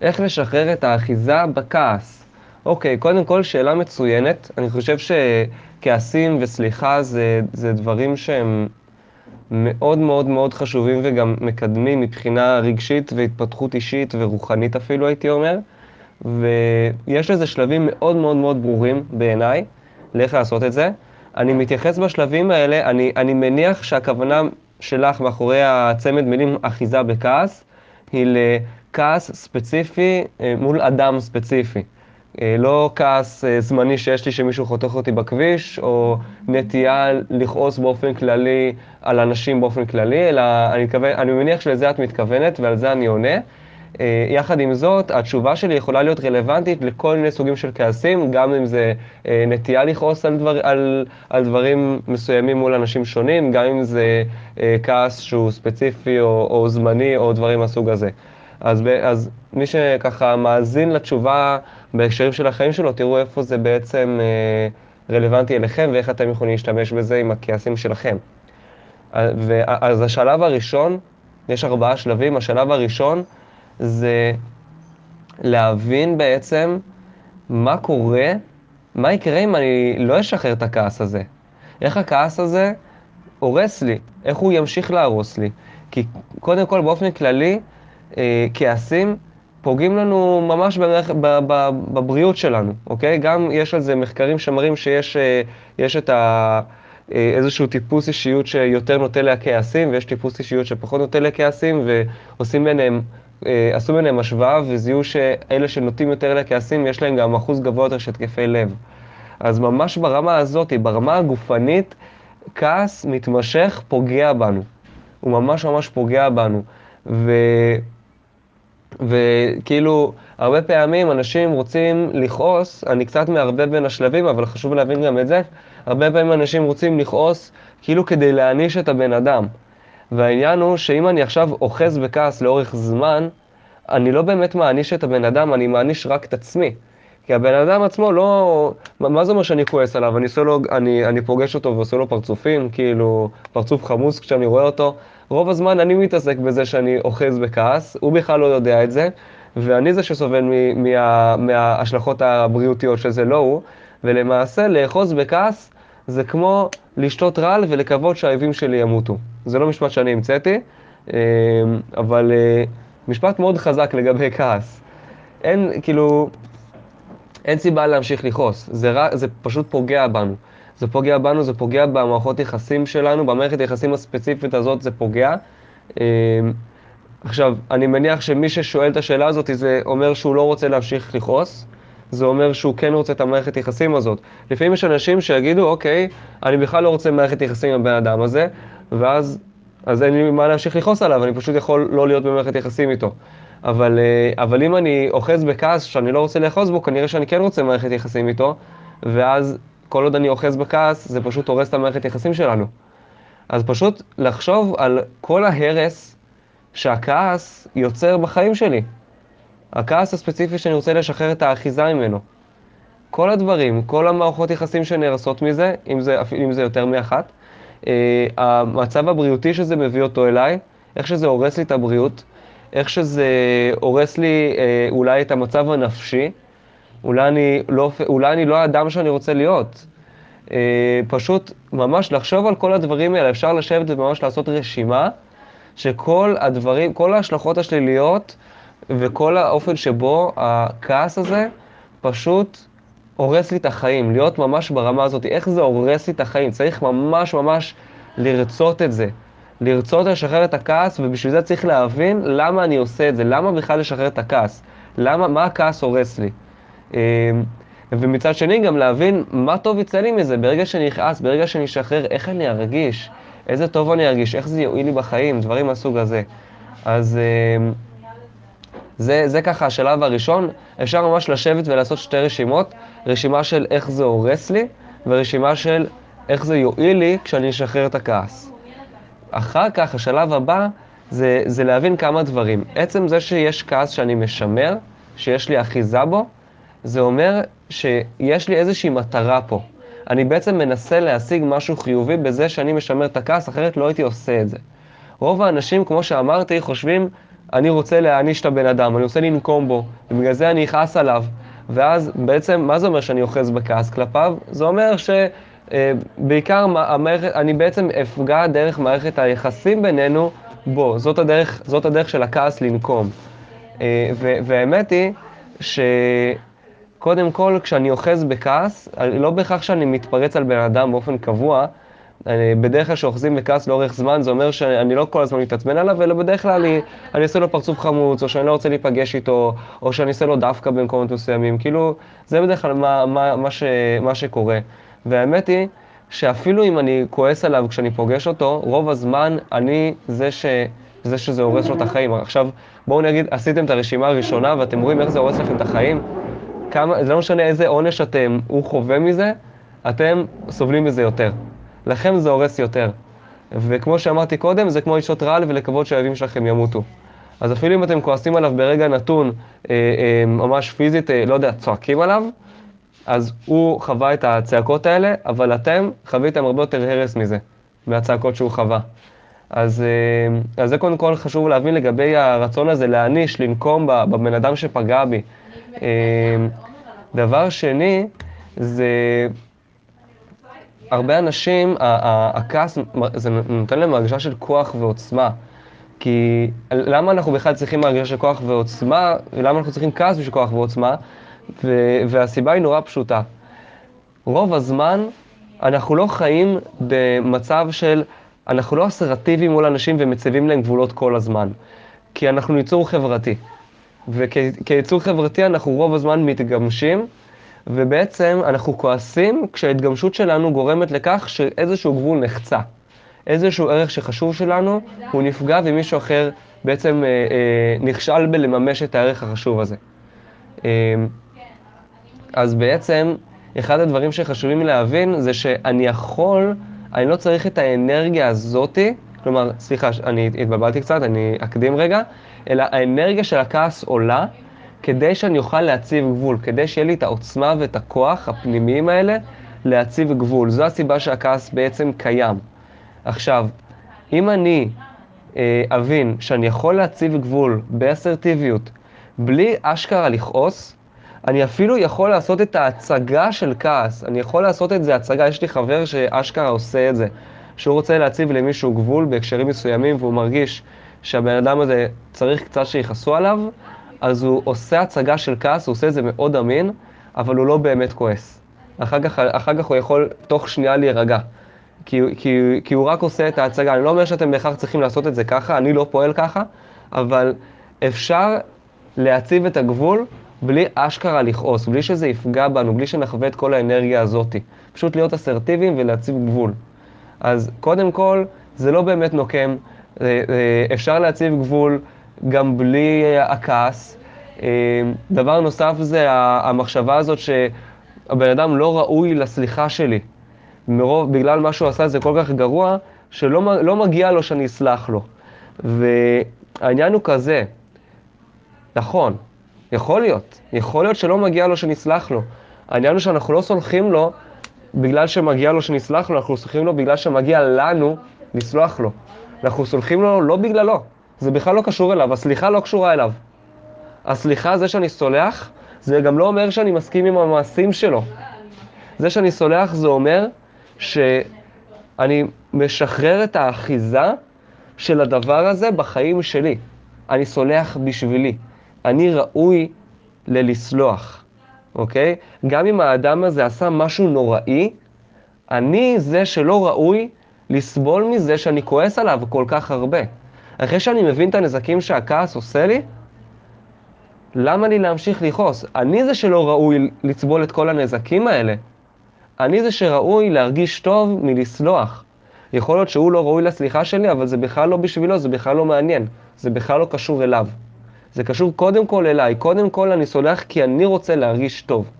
איך לשחרר את האחיזה בכעס? אוקיי, קודם כל, שאלה מצוינת. אני חושב שכעסים וסליחה זה, זה דברים שהם מאוד מאוד מאוד חשובים וגם מקדמים מבחינה רגשית והתפתחות אישית ורוחנית אפילו, הייתי אומר. ויש לזה שלבים מאוד מאוד מאוד ברורים בעיניי לאיך לעשות את זה. אני מתייחס בשלבים האלה, אני, אני מניח שהכוונה שלך מאחורי הצמד מילים אחיזה בכעס, היא לכעס ספציפי אה, מול אדם ספציפי. אה, לא כעס אה, זמני שיש לי שמישהו חותך אותי בכביש, או נטייה לכעוס באופן כללי על אנשים באופן כללי, אלא אני, מתכוון, אני מניח שלזה את מתכוונת ועל זה אני עונה. יחד עם זאת, התשובה שלי יכולה להיות רלוונטית לכל מיני סוגים של כעסים, גם אם זה נטייה לכעוס על, דבר, על, על דברים מסוימים מול אנשים שונים, גם אם זה כעס שהוא ספציפי או, או זמני או דברים מהסוג הזה. אז, אז מי שככה מאזין לתשובה בהקשרים של החיים שלו, תראו איפה זה בעצם רלוונטי אליכם ואיך אתם יכולים להשתמש בזה עם הכעסים שלכם. אז השלב הראשון, יש ארבעה שלבים, השלב הראשון, זה להבין בעצם מה קורה, מה יקרה אם אני לא אשחרר את הכעס הזה. איך הכעס הזה הורס לי, איך הוא ימשיך להרוס לי. כי קודם כל, באופן כללי, אה, כעסים פוגעים לנו ממש במח... בבריאות שלנו, אוקיי? גם יש על זה מחקרים שמראים שיש אה, את ה... אה, איזשהו טיפוס אישיות שיותר נוטה לכעסים, ויש טיפוס אישיות שפחות נוטה לכעסים, ועושים ביניהם אה, עשו ביניהם השוואה וזיהו שאלה שנוטים יותר לכעסים, יש להם גם אחוז גבוה יותר של התקפי לב. אז ממש ברמה הזאת, ברמה הגופנית, כעס מתמשך פוגע בנו. הוא ממש ממש פוגע בנו. ו... וכאילו, הרבה פעמים אנשים רוצים לכעוס, אני קצת מערבב בין השלבים, אבל חשוב להבין גם את זה, הרבה פעמים אנשים רוצים לכעוס כאילו כדי להעניש את הבן אדם. והעניין הוא שאם אני עכשיו אוחז בכעס לאורך זמן, אני לא באמת מעניש את הבן אדם, אני מעניש רק את עצמי. כי הבן אדם עצמו לא... מה זה אומר שאני כועס עליו? אני, לו, אני, אני פוגש אותו ועושה לו פרצופים, כאילו, פרצוף חמוץ כשאני רואה אותו. רוב הזמן אני מתעסק בזה שאני אוחז בכעס, הוא בכלל לא יודע את זה, ואני זה שסובל מה, מההשלכות הבריאותיות שזה לא הוא, ולמעשה לאחוז בכעס זה כמו לשתות רעל ולקוות שהאויבים שלי ימותו. זה לא משפט שאני המצאתי, אה, אבל אה, משפט מאוד חזק לגבי כעס. אין, כאילו, אין סיבה להמשיך לכעוס, זה, זה פשוט פוגע בנו. זה פוגע בנו, זה פוגע במערכות יחסים שלנו, במערכת היחסים הספציפית הזאת זה פוגע. אה, עכשיו, אני מניח שמי ששואל את השאלה הזאת, זה אומר שהוא לא רוצה להמשיך לכעוס, זה אומר שהוא כן רוצה את המערכת יחסים הזאת. לפעמים יש אנשים שיגידו, אוקיי, אני בכלל לא רוצה מערכת יחסים עם הבן אדם הזה, ואז אז אין לי מה להמשיך לכעוס עליו, אני פשוט יכול לא להיות במערכת יחסים איתו. אבל, אה, אבל אם אני אוחז בכעס שאני לא רוצה לאחוז בו, כנראה שאני כן רוצה מערכת יחסים איתו, ואז כל עוד אני אוחז בכעס, זה פשוט הורס את המערכת יחסים שלנו. אז פשוט לחשוב על כל ההרס שהכעס יוצר בחיים שלי. הכעס הספציפי שאני רוצה לשחרר את האחיזה ממנו. כל הדברים, כל המערכות יחסים שנהרסות מזה, אם זה, אם זה יותר מאחת, אה, המצב הבריאותי שזה מביא אותו אליי, איך שזה הורס לי את הבריאות, איך שזה הורס לי אה, אולי את המצב הנפשי, אולי אני לא, אולי אני לא האדם שאני רוצה להיות. אה, פשוט ממש לחשוב על כל הדברים האלה, אפשר לשבת וממש לעשות רשימה שכל הדברים, כל ההשלכות השליליות וכל האופן שבו הכעס הזה פשוט הורס לי את החיים, להיות ממש ברמה הזאת, איך זה הורס לי את החיים, צריך ממש ממש לרצות את זה, לרצות לשחרר את הכעס, ובשביל זה צריך להבין למה אני עושה את זה, למה בכלל לשחרר את הכעס, למה, מה הכעס הורס לי. אמ, ומצד שני גם להבין מה טוב יצא לי מזה, ברגע שאני אכעס, ברגע שאני אשחרר, איך אני ארגיש, איזה טוב אני ארגיש, איך זה יועיל לי בחיים, דברים מהסוג הזה. אז... אמ, זה, זה ככה השלב הראשון, אפשר ממש לשבת ולעשות שתי רשימות, רשימה של איך זה הורס לי, ורשימה של איך זה יועיל לי כשאני אשחרר את הכעס. אחר כך, השלב הבא, זה, זה להבין כמה דברים. עצם זה שיש כעס שאני משמר, שיש לי אחיזה בו, זה אומר שיש לי איזושהי מטרה פה. אני בעצם מנסה להשיג משהו חיובי בזה שאני משמר את הכעס, אחרת לא הייתי עושה את זה. רוב האנשים, כמו שאמרתי, חושבים אני רוצה להעניש את הבן אדם, אני רוצה לנקום בו, ובגלל זה אני אכעס עליו. ואז בעצם, מה זה אומר שאני אוחז בכעס כלפיו? זה אומר שבעיקר המערכת, אני בעצם אפגע דרך מערכת היחסים בינינו בו. זאת הדרך, זאת הדרך של הכעס לנקום. אה, והאמת היא שקודם כל, כשאני אוחז בכעס, לא בהכרח שאני מתפרץ על בן אדם באופן קבוע, אני, בדרך כלל כשאוחזים בכעס לאורך זמן, זה אומר שאני לא כל הזמן מתעצבן עליו, אלא בדרך כלל אני, אני אעשה לו פרצוף חמוץ, או שאני לא רוצה להיפגש איתו, או שאני אעשה לו דווקא במקומות מסוימים. כאילו, זה בדרך כלל מה, מה, מה, ש, מה שקורה. והאמת היא, שאפילו אם אני כועס עליו כשאני פוגש אותו, רוב הזמן אני זה, ש, זה שזה הורס לו את החיים. עכשיו, בואו נגיד, עשיתם את הרשימה הראשונה ואתם רואים איך זה הורס לכם את החיים, כמה, זה לא משנה איזה עונש אתם, הוא חווה מזה, אתם סובלים מזה יותר. לכם זה הורס יותר. וכמו שאמרתי קודם, זה כמו לשתות רעל ולקוות שהאויבים שלכם ימותו. אז אפילו אם אתם כועסים עליו ברגע נתון, אה, אה, ממש פיזית, אה, לא יודע, צועקים עליו, אז הוא חווה את הצעקות האלה, אבל אתם חוויתם הרבה יותר הרס מזה, מהצעקות שהוא חווה. אז, אה, אז זה קודם כל חשוב להבין לגבי הרצון הזה להעניש, לנקום בבן אדם שפגע בי. אה, דבר שני, זה הרבה אנשים, הכעס, זה נותן להם הרגשה של כוח ועוצמה. כי למה אנחנו בכלל צריכים הרגשה של כוח ועוצמה, ולמה אנחנו צריכים כעס בשביל כוח ועוצמה? והסיבה היא נורא פשוטה. רוב הזמן אנחנו לא חיים במצב של, אנחנו לא אסרטיביים מול אנשים ומציבים להם גבולות כל הזמן. כי אנחנו ייצור חברתי. וכיצור חברתי אנחנו רוב הזמן מתגמשים, ובעצם אנחנו כועסים כשההתגמשות שלנו גורמת לכך שאיזשהו גבול נחצה. איזשהו ערך שחשוב שלנו, הוא נפגע ומישהו אחר בעצם אה, אה, נכשל בלממש את הערך החשוב הזה. אה, אז בעצם, אחד הדברים שחשובים להבין זה שאני יכול, אני לא צריך את האנרגיה הזאתי, כלומר, סליחה, אני התבלבלתי קצת, אני אקדים רגע, אלא האנרגיה של הכעס עולה כדי שאני אוכל להציב גבול, כדי שיהיה לי את העוצמה ואת הכוח הפנימיים האלה להציב גבול. זו הסיבה שהכעס בעצם קיים. עכשיו, אם אני אה, אבין שאני יכול להציב גבול באסרטיביות, בלי אשכרה לכעוס, אני אפילו יכול לעשות את ההצגה של כעס. אני יכול לעשות את זה הצגה, יש לי חבר שאשכרה עושה את זה. שהוא רוצה להציב למישהו גבול בהקשרים מסוימים והוא מרגיש שהבן אדם הזה צריך קצת שיכעסו עליו, אז הוא עושה הצגה של כעס, הוא עושה את זה מאוד אמין, אבל הוא לא באמת כועס. אחר כך, אחר כך הוא יכול תוך שנייה להירגע. כי, כי, כי הוא רק עושה את ההצגה. אני לא אומר שאתם בהכרח צריכים לעשות את זה ככה, אני לא פועל ככה, אבל אפשר להציב את הגבול בלי אשכרה לכעוס, בלי שזה יפגע בנו, בלי שנחווה את כל האנרגיה הזאתי. פשוט להיות אסרטיביים ולהציב גבול. אז קודם כל, זה לא באמת נוקם, אפשר להציב גבול גם בלי אה, הכעס. דבר נוסף זה המחשבה הזאת שהבן אדם לא ראוי לסליחה שלי. מרוב, בגלל מה שהוא עשה זה כל כך גרוע, שלא לא מגיע לו שאני אסלח לו. והעניין הוא כזה, נכון, יכול להיות, יכול להיות שלא מגיע לו שנסלח לו. העניין הוא שאנחנו לא סולחים לו בגלל שמגיע לו שנסלח לו, אנחנו סולחים לו בגלל שמגיע לנו לסלוח לו. אנחנו סולחים לו לא בגללו, זה בכלל לא קשור אליו, הסליחה לא קשורה אליו. הסליחה, זה שאני סולח, זה גם לא אומר שאני מסכים עם המעשים שלו. זה שאני סולח זה אומר שאני משחרר את האחיזה של הדבר הזה בחיים שלי. אני סולח בשבילי. אני ראוי ללסלוח, אוקיי? גם אם האדם הזה עשה משהו נוראי, אני זה שלא ראוי לסבול מזה שאני כועס עליו כל כך הרבה. אחרי שאני מבין את הנזקים שהכעס עושה לי, למה לי להמשיך לכעוס? אני זה שלא ראוי לסבול את כל הנזקים האלה. אני זה שראוי להרגיש טוב מלסלוח. יכול להיות שהוא לא ראוי לסליחה שלי, אבל זה בכלל לא בשבילו, זה בכלל לא מעניין. זה בכלל לא קשור אליו. זה קשור קודם כל אליי. קודם כל אני סולח כי אני רוצה להרגיש טוב.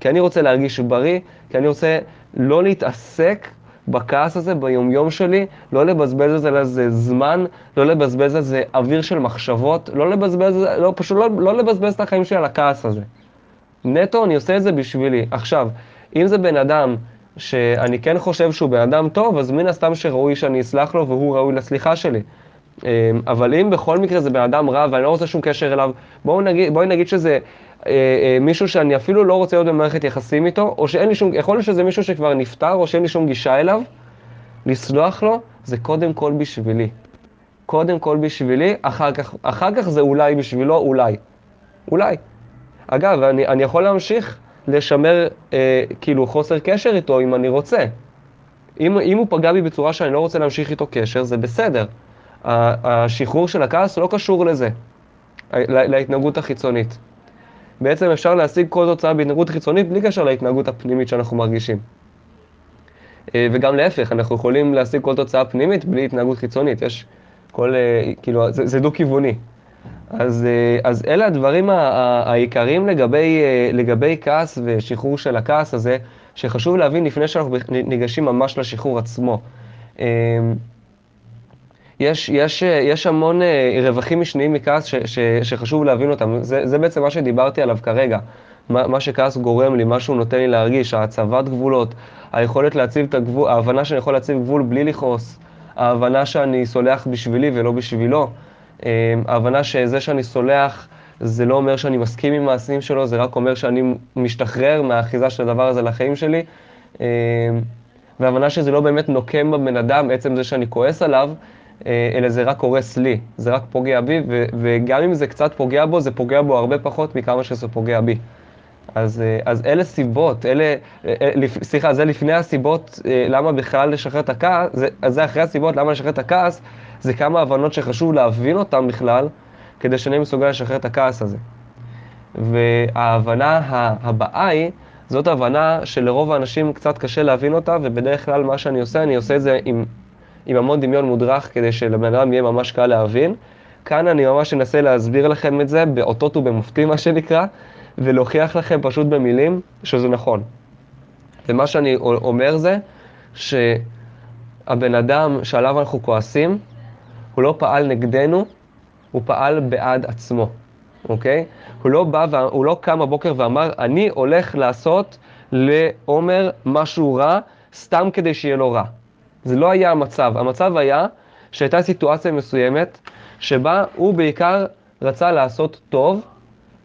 כי אני רוצה להרגיש בריא, כי אני רוצה לא להתעסק בכעס הזה ביומיום שלי, לא לבזבז על זה זמן, לא לבזבז על זה אוויר של מחשבות, לא לבזבז, לא, פשוט לא, לא לבזבז את החיים שלי על הכעס הזה. נטו, אני עושה את זה בשבילי. עכשיו, אם זה בן אדם שאני כן חושב שהוא בן אדם טוב, אז מן הסתם שראוי שאני אסלח לו והוא ראוי לסליחה שלי. אבל אם בכל מקרה זה בן אדם רע ואני לא רוצה שום קשר אליו, בואו נגיד, בואי נגיד שזה אה, אה, מישהו שאני אפילו לא רוצה להיות במערכת יחסים איתו, או שאין לי שום, יכול להיות שזה מישהו שכבר נפטר, או שאין לי שום גישה אליו, לסלוח לו, זה קודם כל בשבילי. קודם כל בשבילי, אחר כך, אחר כך זה אולי בשבילו, אולי. אולי. אגב, אני, אני יכול להמשיך לשמר אה, כאילו חוסר קשר איתו אם אני רוצה. אם, אם הוא פגע בי בצורה שאני לא רוצה להמשיך איתו קשר, זה בסדר. השחרור של הכעס לא קשור לזה, להתנהגות החיצונית. בעצם אפשר להשיג כל תוצאה בהתנהגות חיצונית בלי קשר להתנהגות הפנימית שאנחנו מרגישים. אה, וגם להפך, אנחנו יכולים להשיג כל תוצאה פנימית בלי התנהגות חיצונית. יש כל, אה, כאילו, זה, זה דו-כיווני. אז, אה, אז אלה הדברים העיקריים לגבי, לגבי כעס ושחרור של הכעס הזה, שחשוב להבין לפני שאנחנו ניגשים ממש לשחרור עצמו. יש, יש, יש המון רווחים משניים מכעס ש, ש, שחשוב להבין אותם. זה, זה בעצם מה שדיברתי עליו כרגע. מה, מה שכעס גורם לי, מה שהוא נותן לי להרגיש, ההצבת גבולות, היכולת להציב את הגבול, ההבנה שאני יכול להציב גבול בלי לכעוס, ההבנה שאני סולח בשבילי ולא בשבילו, אמ, ההבנה שזה שאני סולח זה לא אומר שאני מסכים עם מעשים שלו, זה רק אומר שאני משתחרר מהאחיזה של הדבר הזה לחיים שלי, אמ, והבנה שזה לא באמת נוקם בבן אדם, עצם זה שאני כועס עליו, אה, אלא זה רק הורס לי, זה רק פוגע בי, וגם אם זה קצת פוגע בו, זה פוגע בו הרבה פחות מכמה שזה פוגע בי. אז, אה, אז אלה סיבות, אלה, אה, אה, סליחה, זה לפני הסיבות למה בכלל לשחרר את הכעס, זה, זה אחרי הסיבות למה לשחרר את הכעס, זה כמה הבנות שחשוב להבין אותן בכלל, כדי שאני מסוגל לשחרר את הכעס הזה. וההבנה הבאה היא, זאת הבנה שלרוב האנשים קצת קשה להבין אותה, ובדרך כלל מה שאני עושה, אני עושה את זה עם, עם המון דמיון מודרך, כדי שלבן אדם יהיה ממש קל להבין. כאן אני ממש אנסה להסביר לכם את זה באותות ובמופתים, מה שנקרא. ולהוכיח לכם פשוט במילים שזה נכון. ומה שאני אומר זה שהבן אדם שעליו אנחנו כועסים, הוא לא פעל נגדנו, הוא פעל בעד עצמו, אוקיי? הוא לא בא, הוא לא קם בבוקר ואמר, אני הולך לעשות לעומר משהו רע, סתם כדי שיהיה לו רע. זה לא היה המצב. המצב היה שהייתה סיטואציה מסוימת שבה הוא בעיקר רצה לעשות טוב,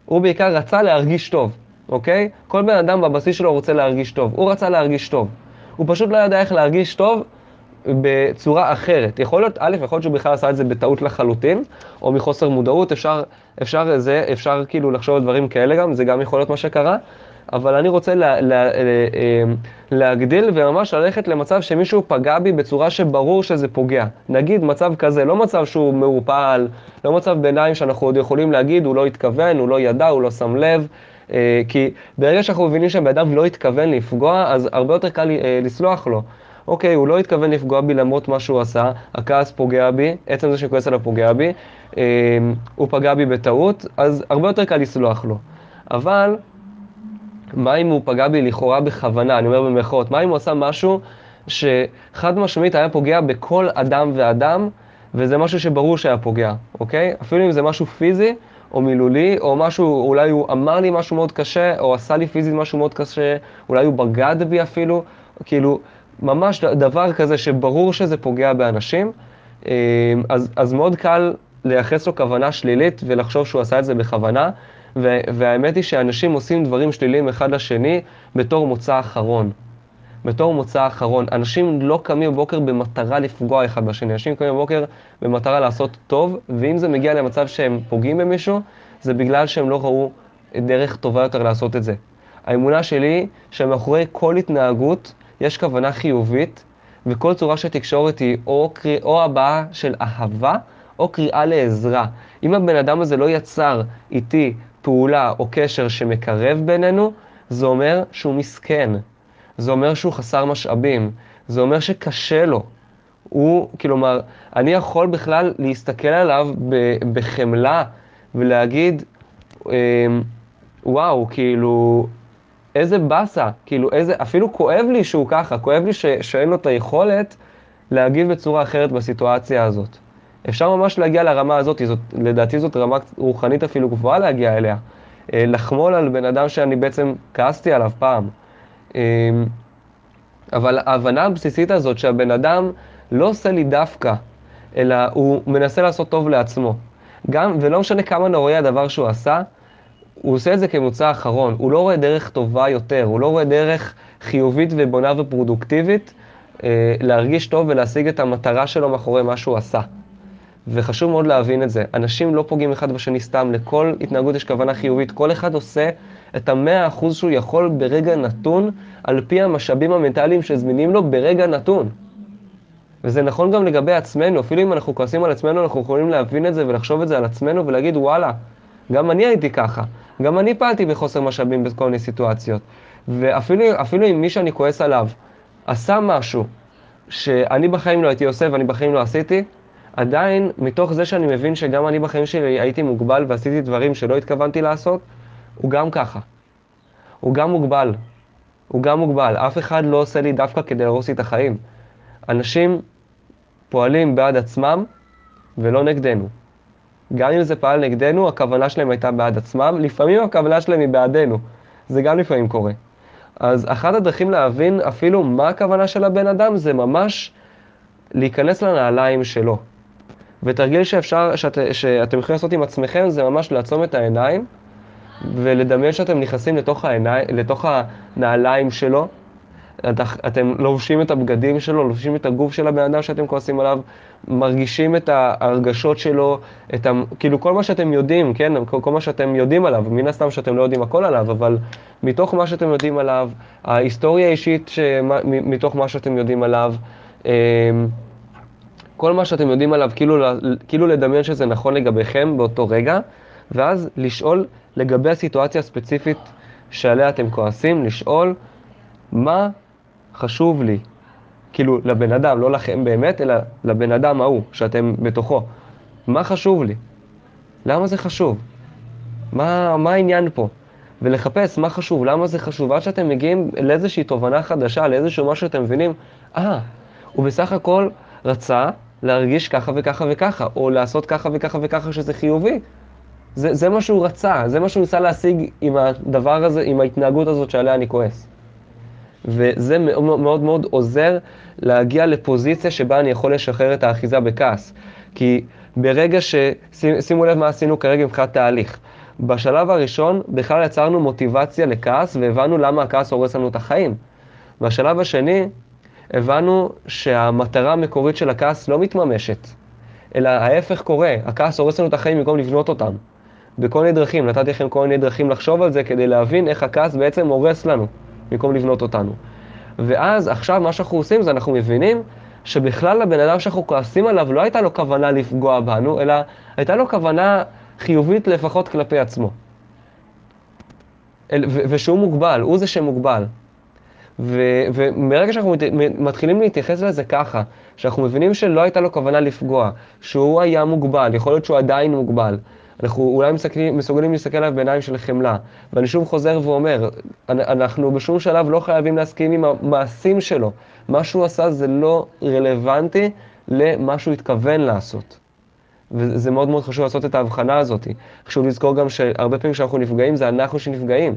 הוא בעיקר רצה להרגיש טוב, אוקיי? כל בן אדם בבסיס שלו רוצה להרגיש טוב. הוא רצה להרגיש טוב. הוא פשוט לא ידע איך להרגיש טוב בצורה אחרת. יכול להיות, א', יכול להיות שהוא בכלל עשה את זה בטעות לחלוטין, או מחוסר מודעות, אפשר, אפשר, זה, אפשר כאילו לחשוב על דברים כאלה גם, זה גם יכול להיות מה שקרה, אבל אני רוצה לה, לה, לה, אה, להגדיל וממש ללכת למצב שמישהו פגע בי בצורה שברור שזה פוגע. נגיד מצב כזה, לא מצב שהוא מעופל, לא מצב ביניים שאנחנו עוד יכולים להגיד, הוא לא התכוון, הוא לא ידע, הוא לא שם לב. אה, כי ברגע שאנחנו מבינים שהבן אדם לא התכוון לפגוע, אז הרבה יותר קל אה, לסלוח לו. אוקיי, הוא לא התכוון לפגוע בי למרות מה שהוא עשה, הכעס פוגע בי, עצם זה שכועס עליו פוגע בי, הוא פגע בי בטעות, אז הרבה יותר קל לסלוח לו. אבל מה אם הוא פגע בי לכאורה בכוונה, אני אומר במירכאות, מה אם הוא עשה משהו שחד משמעית היה פוגע בכל אדם ואדם, וזה משהו שברור שהיה פוגע, אוקיי? אפילו אם זה משהו פיזי או מילולי, או משהו, אולי הוא אמר לי משהו מאוד קשה, או עשה לי פיזית משהו מאוד קשה, אולי הוא בגד בי אפילו, כאילו, ממש דבר כזה שברור שזה פוגע באנשים, אה, אז, אז מאוד קל לייחס לו כוונה שלילית ולחשוב שהוא עשה את זה בכוונה. והאמת היא שאנשים עושים דברים שליליים אחד לשני בתור מוצא אחרון. בתור מוצא אחרון. אנשים לא קמים בבוקר במטרה לפגוע אחד בשני, אנשים קמים בבוקר במטרה לעשות טוב, ואם זה מגיע למצב שהם פוגעים במישהו, זה בגלל שהם לא ראו דרך טובה יותר לעשות את זה. האמונה שלי שמאחורי כל התנהגות יש כוונה חיובית, וכל צורה של תקשורת היא או, קריא, או הבעה של אהבה, או קריאה לעזרה. אם הבן אדם הזה לא יצר איתי פעולה או קשר שמקרב בינינו, זה אומר שהוא מסכן. זה אומר שהוא חסר משאבים. זה אומר שקשה לו. הוא, כלומר, אני יכול בכלל להסתכל עליו בחמלה ולהגיד, אמ, וואו, כאילו, איזה באסה, כאילו, איזה, אפילו כואב לי שהוא ככה, כואב לי ש, שאין לו את היכולת להגיב בצורה אחרת בסיטואציה הזאת. אפשר ממש להגיע לרמה הזאת, זאת, לדעתי זאת רמה רוחנית אפילו גבוהה להגיע אליה. אה, לחמול על בן אדם שאני בעצם כעסתי עליו פעם. אה, אבל ההבנה הבסיסית הזאת שהבן אדם לא עושה לי דווקא, אלא הוא מנסה לעשות טוב לעצמו. גם, ולא משנה כמה נוראי הדבר שהוא עשה, הוא עושה את זה כמוצא אחרון. הוא לא רואה דרך טובה יותר, הוא לא רואה דרך חיובית ובונה ופרודוקטיבית אה, להרגיש טוב ולהשיג את המטרה שלו מאחורי מה שהוא עשה. וחשוב מאוד להבין את זה. אנשים לא פוגעים אחד בשני סתם, לכל התנהגות יש כוונה חיובית. כל אחד עושה את המאה אחוז שהוא יכול ברגע נתון, על פי המשאבים המנטליים שזמינים לו ברגע נתון. וזה נכון גם לגבי עצמנו, אפילו אם אנחנו כועסים על עצמנו, אנחנו יכולים להבין את זה ולחשוב את זה על עצמנו ולהגיד, וואלה, גם אני הייתי ככה, גם אני פעלתי בחוסר משאבים בכל מיני סיטואציות. ואפילו אם מי שאני כועס עליו עשה משהו שאני בחיים לא הייתי עושה ואני בחיים לא עשיתי, עדיין, מתוך זה שאני מבין שגם אני בחיים שלי הייתי מוגבל ועשיתי דברים שלא התכוונתי לעשות, הוא גם ככה. הוא גם מוגבל. הוא גם מוגבל. אף אחד לא עושה לי דווקא כדי להרוס לי את החיים. אנשים פועלים בעד עצמם ולא נגדנו. גם אם זה פעל נגדנו, הכוונה שלהם הייתה בעד עצמם, לפעמים הכוונה שלהם היא בעדנו. זה גם לפעמים קורה. אז אחת הדרכים להבין אפילו מה הכוונה של הבן אדם זה ממש להיכנס לנעליים שלו. ותרגיל שאפשר, שאת, שאתם יכולים לעשות עם עצמכם זה ממש לעצום את העיניים ולדמיין שאתם נכנסים לתוך, העיני, לתוך הנעליים שלו. את, אתם לובשים את הבגדים שלו, לובשים את הגוף של הבן אדם שאתם כועסים עליו, מרגישים את ההרגשות שלו, את ה, כאילו כל מה שאתם יודעים, כן? כל, כל מה שאתם יודעים עליו, מן הסתם שאתם לא יודעים הכל עליו, אבל מתוך מה שאתם יודעים עליו, ההיסטוריה האישית שמה, מתוך מה שאתם יודעים עליו, אמ, כל מה שאתם יודעים עליו, כאילו, כאילו לדמיין שזה נכון לגביכם באותו רגע, ואז לשאול לגבי הסיטואציה הספציפית שעליה אתם כועסים, לשאול מה חשוב לי, כאילו לבן אדם, לא לכם באמת, אלא לבן אדם ההוא, שאתם בתוכו. מה חשוב לי? למה זה חשוב? מה, מה העניין פה? ולחפש מה חשוב, למה זה חשוב, עד שאתם מגיעים לאיזושהי תובנה חדשה, לאיזשהו משהו שאתם מבינים, אה, הוא בסך הכל רצה להרגיש ככה וככה וככה, או לעשות ככה וככה וככה שזה חיובי. זה, זה מה שהוא רצה, זה מה שהוא ניסה להשיג עם הדבר הזה, עם ההתנהגות הזאת שעליה אני כועס. וזה מאוד מאוד מאוד עוזר להגיע לפוזיציה שבה אני יכול לשחרר את האחיזה בכעס. כי ברגע ש... שימו לב מה עשינו כרגע מבחינת תהליך. בשלב הראשון בכלל יצרנו מוטיבציה לכעס והבנו למה הכעס הורס לנו את החיים. בשלב השני הבנו שהמטרה המקורית של הכעס לא מתממשת, אלא ההפך קורה, הכעס הורס לנו את החיים במקום לבנות אותם. בכל מיני דרכים, נתתי לכם כל מיני דרכים לחשוב על זה כדי להבין איך הכעס בעצם הורס לנו, במקום לבנות אותנו. ואז עכשיו מה שאנחנו עושים זה אנחנו מבינים שבכלל לבן אדם שאנחנו כועסים עליו לא הייתה לו כוונה לפגוע בנו, אלא הייתה לו כוונה חיובית לפחות כלפי עצמו. ושהוא מוגבל, הוא זה שמוגבל. ומרגע שאנחנו מתחילים להתייחס לזה ככה, שאנחנו מבינים שלא הייתה לו כוונה לפגוע, שהוא היה מוגבל, יכול להיות שהוא עדיין מוגבל, אנחנו אולי מסתכלים, מסוגלים להסתכל עליו בעיניים של חמלה. ואני שוב חוזר ואומר, אנחנו בשום שלב לא חייבים להסכים עם המעשים שלו. מה שהוא עשה זה לא רלוונטי למה שהוא התכוון לעשות. וזה מאוד מאוד חשוב לעשות את ההבחנה הזאת. חשוב לזכור גם שהרבה פעמים כשאנחנו נפגעים זה אנחנו שנפגעים.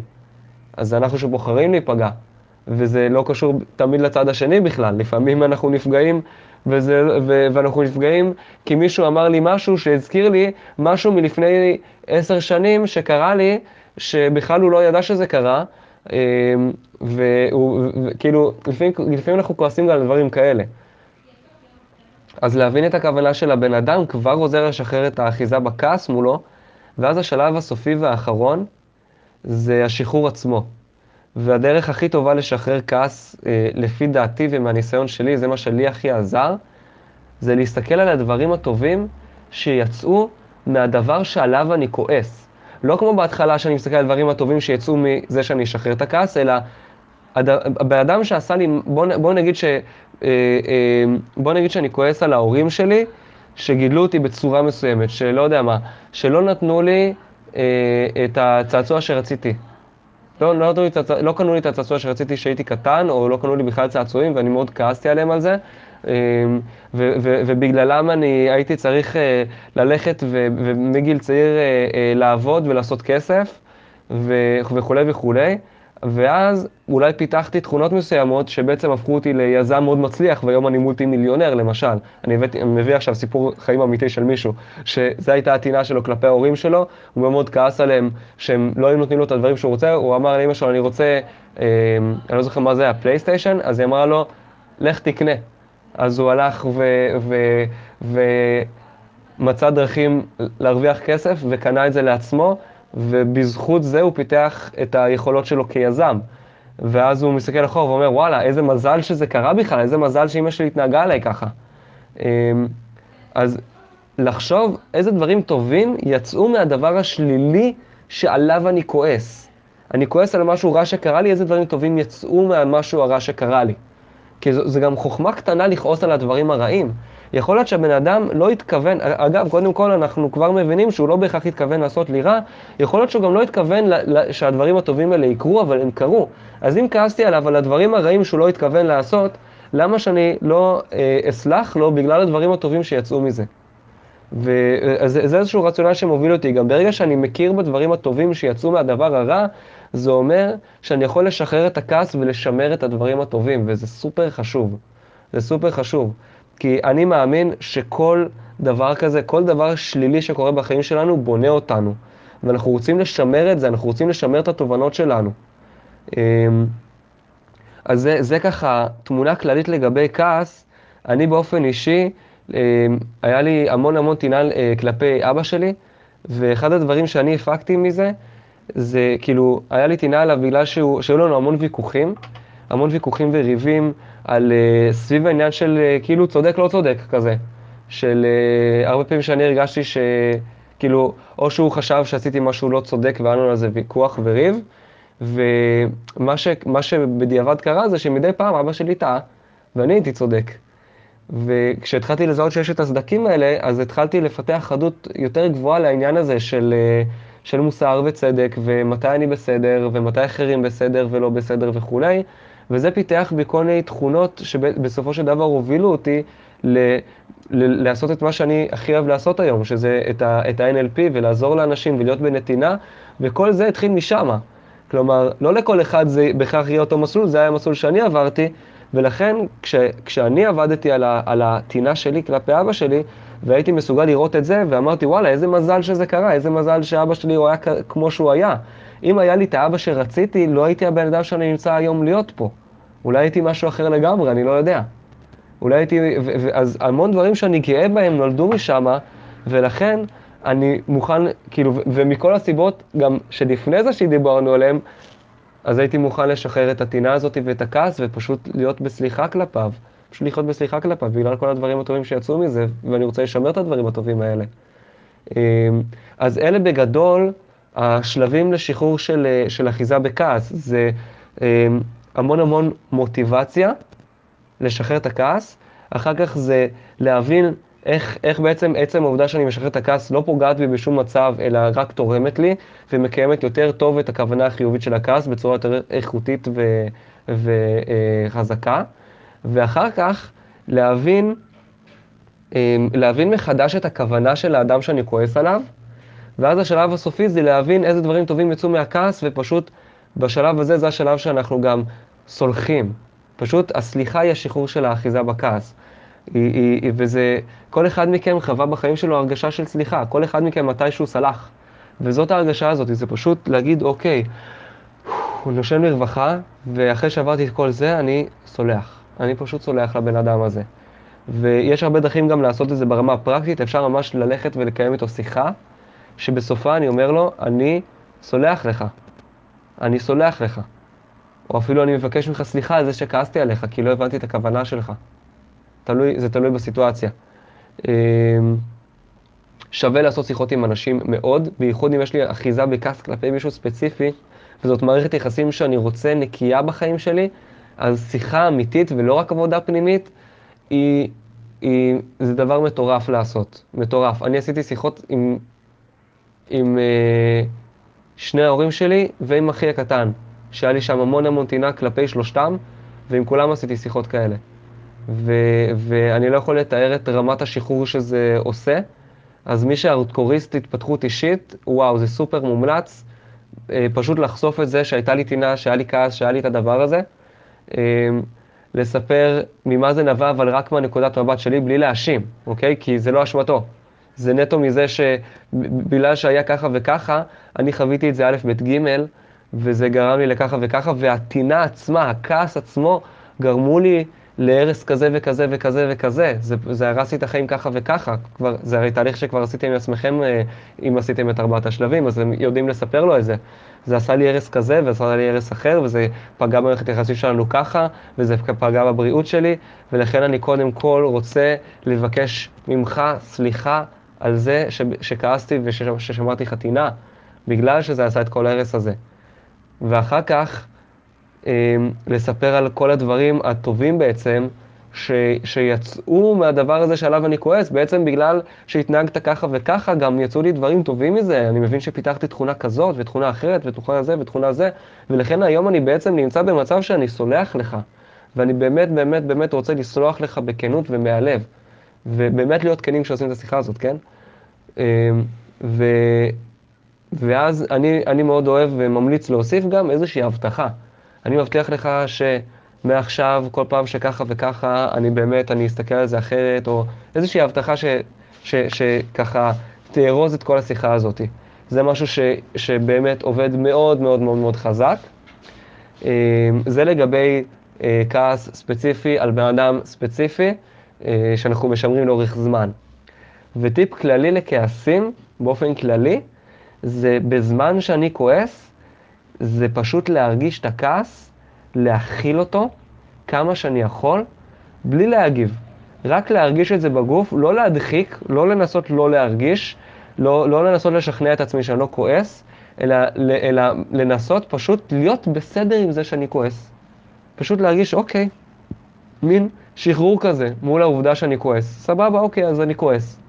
אז זה אנחנו שבוחרים להיפגע. וזה לא קשור תמיד לצד השני בכלל. לפעמים אנחנו נפגעים, וזה, ו, ואנחנו נפגעים כי מישהו אמר לי משהו שהזכיר לי משהו מלפני עשר שנים שקרה לי, שבכלל הוא לא ידע שזה קרה, אמ, וכאילו, לפעמים, לפעמים אנחנו כועסים על דברים כאלה. אז להבין את הכוונה של הבן אדם כבר עוזר לשחרר את האחיזה בכעס מולו, ואז השלב הסופי והאחרון זה השחרור עצמו. והדרך הכי טובה לשחרר כעס, אה, לפי דעתי ומהניסיון שלי, זה מה שלי הכי עזר, זה להסתכל על הדברים הטובים שיצאו מהדבר שעליו אני כועס. לא כמו בהתחלה שאני מסתכל על הדברים הטובים שיצאו מזה שאני אשחרר את הכעס, אלא הבן אדם שעשה לי, בוא, בוא, נגיד ש, אה, אה, בוא נגיד שאני כועס על ההורים שלי, שגידלו אותי בצורה מסוימת, שלא יודע מה, שלא נתנו לי אה, את הצעצוע שרציתי. לא, לא, לא, לא קנו לי את הצעצוע שרציתי כשהייתי קטן, או לא קנו לי בכלל צעצועים, ואני מאוד כעסתי עליהם על זה. אמ, ובגללם אני הייתי צריך אה, ללכת ומגיל צעיר אה, אה, לעבוד ולעשות כסף וכולי וכולי. ואז אולי פיתחתי תכונות מסוימות שבעצם הפכו אותי ליזם מאוד מצליח, והיום אני מולטי מיליונר למשל. אני הבאתי, מביא עכשיו סיפור חיים אמיתי של מישהו, שזו הייתה הטינה שלו כלפי ההורים שלו, הוא מאוד כעס עליהם שהם לא היו נותנים לו את הדברים שהוא רוצה, הוא אמר לאמא שלו, אני רוצה, אה, אני לא זוכר מה זה היה, פלייסטיישן, אז היא אמרה לו, לך תקנה. אז הוא הלך ומצא דרכים להרוויח כסף וקנה את זה לעצמו, ובזכות זה הוא פיתח את היכולות שלו כיזם. ואז הוא מסתכל אחורה ואומר, וואלה, איזה מזל שזה קרה בכלל, איזה מזל שאימא שלי התנהגה עליי ככה. אמ, אז לחשוב איזה דברים טובים יצאו מהדבר השלילי שעליו אני כועס. אני כועס על משהו רע שקרה לי, איזה דברים טובים יצאו מהמשהו הרע שקרה לי. כי זו, גם חוכמה קטנה לכעוס על הדברים הרעים. יכול להיות שהבן אדם לא התכוון, אגב, קודם כל אנחנו כבר מבינים שהוא לא בהכרח התכוון לעשות לי רע, יכול להיות שהוא גם לא התכוון שהדברים הטובים האלה יקרו, אבל הם קרו. אז אם כעסתי עליו על הדברים הרעים שהוא לא התכוון לעשות, למה שאני לא אה, אסלח לו בגלל הדברים הטובים שיצאו מזה? וזה איזשהו רציונל שמוביל אותי, גם ברגע שאני מכיר בדברים הטובים שיצאו מהדבר הרע, זה אומר שאני יכול לשחרר את הכעס ולשמר את הדברים הטובים, וזה סופר חשוב. זה סופר חשוב. כי אני מאמין שכל דבר כזה, כל דבר שלילי שקורה בחיים שלנו, בונה אותנו. ואנחנו רוצים לשמר את זה, אנחנו רוצים לשמר את התובנות שלנו. אמ, אז זה, זה ככה תמונה כללית לגבי כעס. אני באופן אישי, אמ, היה לי המון המון טינה אה, כלפי אבא שלי, ואחד הדברים שאני הפקתי מזה, זה כאילו, היה לי טינה עליו בגלל שהוא, שהיו לנו המון ויכוחים, המון ויכוחים וריבים על uh, סביב העניין של uh, כאילו צודק לא צודק כזה. של uh, הרבה פעמים שאני הרגשתי שכאילו, או שהוא חשב שעשיתי משהו לא צודק והיה לנו על זה ויכוח וריב, ומה ש, שבדיעבד קרה זה שמדי פעם אבא שלי טעה, ואני הייתי צודק. וכשהתחלתי לזהות שיש את הסדקים האלה, אז התחלתי לפתח חדות יותר גבוהה לעניין הזה של, של מוסר וצדק, ומתי אני בסדר, ומתי אחרים בסדר ולא בסדר וכולי. וזה פיתח בי כל מיני תכונות שבסופו של דבר הובילו אותי ל, ל, לעשות את מה שאני הכי אוהב לעשות היום, שזה את, ה, את ה-NLP ולעזור לאנשים ולהיות בנתינה, וכל זה התחיל משם. כלומר, לא לכל אחד זה בהכרח יהיה אותו מסלול, זה היה המסלול שאני עברתי, ולכן כש, כשאני עבדתי על, ה, על הטינה שלי כלפי אבא שלי, והייתי מסוגל לראות את זה, ואמרתי, וואלה, איזה מזל שזה קרה, איזה מזל שאבא שלי הוא היה כמו שהוא היה. אם היה לי את האבא שרציתי, לא הייתי הבן אדם שאני נמצא היום להיות פה. אולי הייתי משהו אחר לגמרי, אני לא יודע. אולי הייתי, אז המון דברים שאני גאה בהם נולדו משם, ולכן אני מוכן, כאילו, ומכל הסיבות, גם שלפני זה שדיברנו עליהם, אז הייתי מוכן לשחרר את הטינה הזאת ואת הכעס, ופשוט להיות בסליחה כלפיו. פשוט לחיות בסליחה כלפיו, בגלל כל הדברים הטובים שיצאו מזה, ואני רוצה לשמר את הדברים הטובים האלה. אמ, אז אלה בגדול השלבים לשחרור של, של אחיזה בכעס. זה אמ, המון המון מוטיבציה לשחרר את הכעס, אחר כך זה להבין איך, איך בעצם עצם העובדה שאני משחרר את הכעס לא פוגעת בי בשום מצב, אלא רק תורמת לי, ומקיימת יותר טוב את הכוונה החיובית של הכעס בצורה יותר איכותית וחזקה. ואחר כך להבין, אמ, להבין מחדש את הכוונה של האדם שאני כועס עליו, ואז השלב הסופי זה להבין איזה דברים טובים יצאו מהכעס, ופשוט בשלב הזה זה השלב שאנחנו גם סולחים. פשוט הסליחה היא השחרור של האחיזה בכעס. היא, היא, וזה, כל אחד מכם חווה בחיים שלו הרגשה של סליחה, כל אחד מכם מתישהו סלח. וזאת ההרגשה הזאת, זה פשוט להגיד, אוקיי, הוא נושם לרווחה, ואחרי שעברתי את כל זה, אני סולח. אני פשוט סולח לבן אדם הזה. ויש הרבה דרכים גם לעשות את זה ברמה הפרקטית, אפשר ממש ללכת ולקיים איתו שיחה, שבסופה אני אומר לו, אני סולח לך. אני סולח לך. או אפילו אני מבקש ממך סליחה על זה שכעסתי עליך, כי לא הבנתי את הכוונה שלך. תלוי, זה תלוי בסיטואציה. אמ, שווה לעשות שיחות עם אנשים מאוד, בייחוד אם יש לי אחיזה בכעס כלפי מישהו ספציפי, וזאת מערכת יחסים שאני רוצה נקייה בחיים שלי, אז שיחה אמיתית ולא רק עבודה פנימית, היא, היא, זה דבר מטורף לעשות, מטורף. אני עשיתי שיחות עם, עם אה, שני ההורים שלי ועם אחי הקטן, שהיה לי שם המון המון טינה כלפי שלושתם, ועם כולם עשיתי שיחות כאלה. ו- ואני לא יכול לתאר את רמת השחרור שזה עושה, אז מי שהארדקוריסט התפתחות אישית, וואו, זה סופר מומלץ. אה, פשוט לחשוף את זה שהייתה לי טינה, שהיה לי כעס, שהיה לי את הדבר הזה. אה, לספר ממה זה נבע, אבל רק מהנקודת מבט שלי, בלי להאשים, אוקיי? כי זה לא אשמתו. זה נטו מזה שבגלל שהיה ככה וככה, אני חוויתי את זה א', ב', ג', וזה גרם לי לככה וככה, והטינה עצמה, הכעס עצמו, גרמו לי להרס כזה וכזה וכזה וכזה. זה, זה הרס לי את החיים ככה וככה. כבר, זה הרי תהליך שכבר עשיתם עם עצמכם, אה, אם עשיתם את ארבעת השלבים, אז הם יודעים לספר לו את זה. זה עשה לי הרס כזה, ועשה לי הרס אחר, וזה פגע במערכת היחסים שלנו ככה, וזה פגע בבריאות שלי, ולכן אני קודם כל רוצה לבקש ממך סליחה על זה ש, שכעסתי וששמרתי חתינה, בגלל שזה עשה את כל ההרס הזה. ואחר כך, לספר על כל הדברים הטובים בעצם, ש, שיצאו מהדבר הזה שעליו אני כועס, בעצם בגלל שהתנהגת ככה וככה, גם יצאו לי דברים טובים מזה. אני מבין שפיתחתי תכונה כזאת, ותכונה אחרת, ותכונה זה, ותכונה זה, ולכן היום אני בעצם נמצא במצב שאני סולח לך, ואני באמת, באמת, באמת רוצה לסלוח לך בכנות ומהלב, ובאמת להיות כנים כשעושים את השיחה הזאת, כן? אמ, ו, ואז אני, אני מאוד אוהב וממליץ להוסיף גם איזושהי הבטחה. אני מבטיח לך שמעכשיו, כל פעם שככה וככה, אני באמת, אני אסתכל על זה אחרת, או איזושהי הבטחה ש, ש, שככה תארוז את כל השיחה הזאת. זה משהו ש, שבאמת עובד מאוד מאוד מאוד מאוד חזק. אמ, זה לגבי אה, כעס ספציפי על בן אדם ספציפי, אה, שאנחנו משמרים לאורך זמן. וטיפ כללי לכעסים, באופן כללי, זה בזמן שאני כועס, זה פשוט להרגיש את הכעס, להכיל אותו כמה שאני יכול, בלי להגיב. רק להרגיש את זה בגוף, לא להדחיק, לא לנסות לא להרגיש, לא, לא לנסות לשכנע את עצמי שאני לא כועס, אלא, אלא לנסות פשוט להיות בסדר עם זה שאני כועס. פשוט להרגיש, אוקיי, מין שחרור כזה מול העובדה שאני כועס. סבבה, אוקיי, אז אני כועס.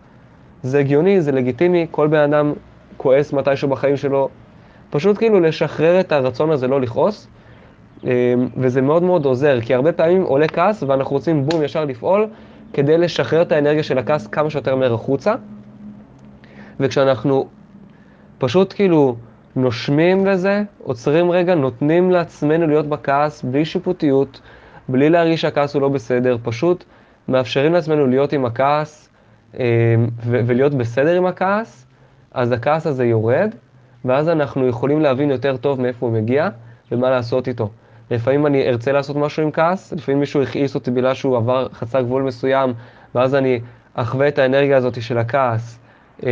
זה הגיוני, זה לגיטימי, כל בן אדם כועס מתישהו בחיים שלו, פשוט כאילו לשחרר את הרצון הזה לא לכעוס, אמ, וזה מאוד מאוד עוזר, כי הרבה פעמים עולה כעס ואנחנו רוצים בום ישר לפעול כדי לשחרר את האנרגיה של הכעס כמה שיותר מהר החוצה, וכשאנחנו פשוט כאילו נושמים לזה, עוצרים רגע, נותנים לעצמנו להיות בכעס בלי שיפוטיות, בלי להרגיש שהכעס הוא לא בסדר, פשוט מאפשרים לעצמנו להיות עם הכעס אמ, ולהיות בסדר עם הכעס, אז הכעס הזה יורד, ואז אנחנו יכולים להבין יותר טוב מאיפה הוא מגיע ומה לעשות איתו. לפעמים אני ארצה לעשות משהו עם כעס, לפעמים מישהו הכעיס אותי בגלל שהוא עבר, חצה גבול מסוים, ואז אני אחווה את האנרגיה הזאת של הכעס אה,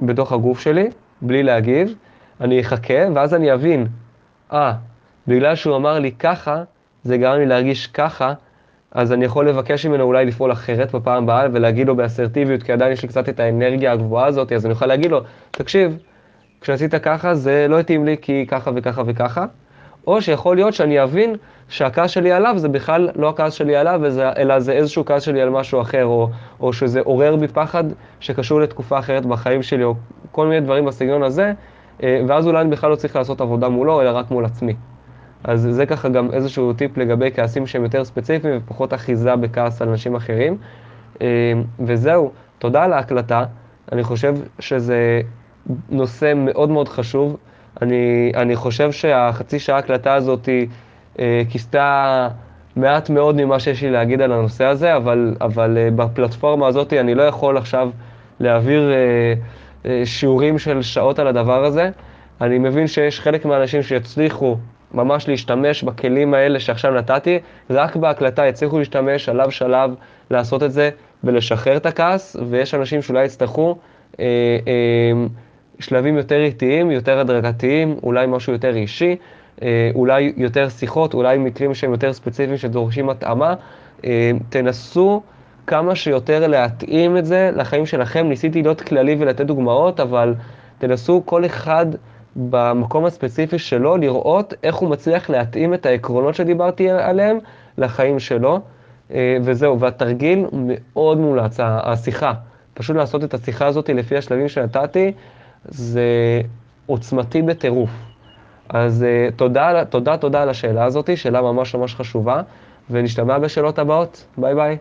בתוך הגוף שלי, בלי להגיב, אני אחכה, ואז אני אבין, אה, בגלל שהוא אמר לי ככה, זה גרם לי להרגיש ככה, אז אני יכול לבקש ממנו אולי לפעול אחרת בפעם הבאה ולהגיד לו באסרטיביות, כי עדיין יש לי קצת את האנרגיה הגבוהה הזאת, אז אני יכול להגיד לו, תקשיב, כשעשית ככה זה לא התאים לי כי ככה וככה וככה, או שיכול להיות שאני אבין שהכעס שלי עליו זה בכלל לא הכעס שלי עליו, וזה, אלא זה איזשהו כעס שלי על משהו אחר, או, או שזה עורר בי פחד שקשור לתקופה אחרת בחיים שלי, או כל מיני דברים בסגנון הזה, אה, ואז אולי אני בכלל לא צריך לעשות עבודה מולו, אלא רק מול עצמי. אז זה ככה גם איזשהו טיפ לגבי כעסים שהם יותר ספציפיים ופחות אחיזה בכעס על אנשים אחרים. אה, וזהו, תודה על ההקלטה. אני חושב שזה נושא מאוד מאוד חשוב. אני, אני חושב שהחצי שעה הקלטה הזאת אה, כיסתה מעט מאוד ממה שיש לי להגיד על הנושא הזה, אבל, אבל אה, בפלטפורמה הזאת אני לא יכול עכשיו להעביר שיעורים של שעות על הדבר הזה. אני מבין שיש חלק מהאנשים שיצליחו ממש להשתמש בכלים האלה שעכשיו נתתי, רק בהקלטה יצליחו להשתמש שלב שלב לעשות את זה ולשחרר את הכעס, ויש אנשים שאולי יצטרכו אה, אה, שלבים יותר איטיים, יותר הדרגתיים, אולי משהו יותר אישי, אה, אולי יותר שיחות, אולי מקרים שהם יותר ספציפיים שדורשים התאמה. אה, תנסו כמה שיותר להתאים את זה לחיים שלכם. ניסיתי להיות כללי ולתת דוגמאות, אבל תנסו כל אחד במקום הספציפי שלו, לראות איך הוא מצליח להתאים את העקרונות שדיברתי עליהם לחיים שלו. אה, וזהו, והתרגיל מאוד מומלץ, השיחה. פשוט לעשות את השיחה הזאת לפי השלבים שנתתי, זה עוצמתי בטירוף. אז אה, תודה, תודה, תודה על השאלה הזאת, שאלה ממש ממש חשובה, ונשתמע בשאלות הבאות. ביי ביי.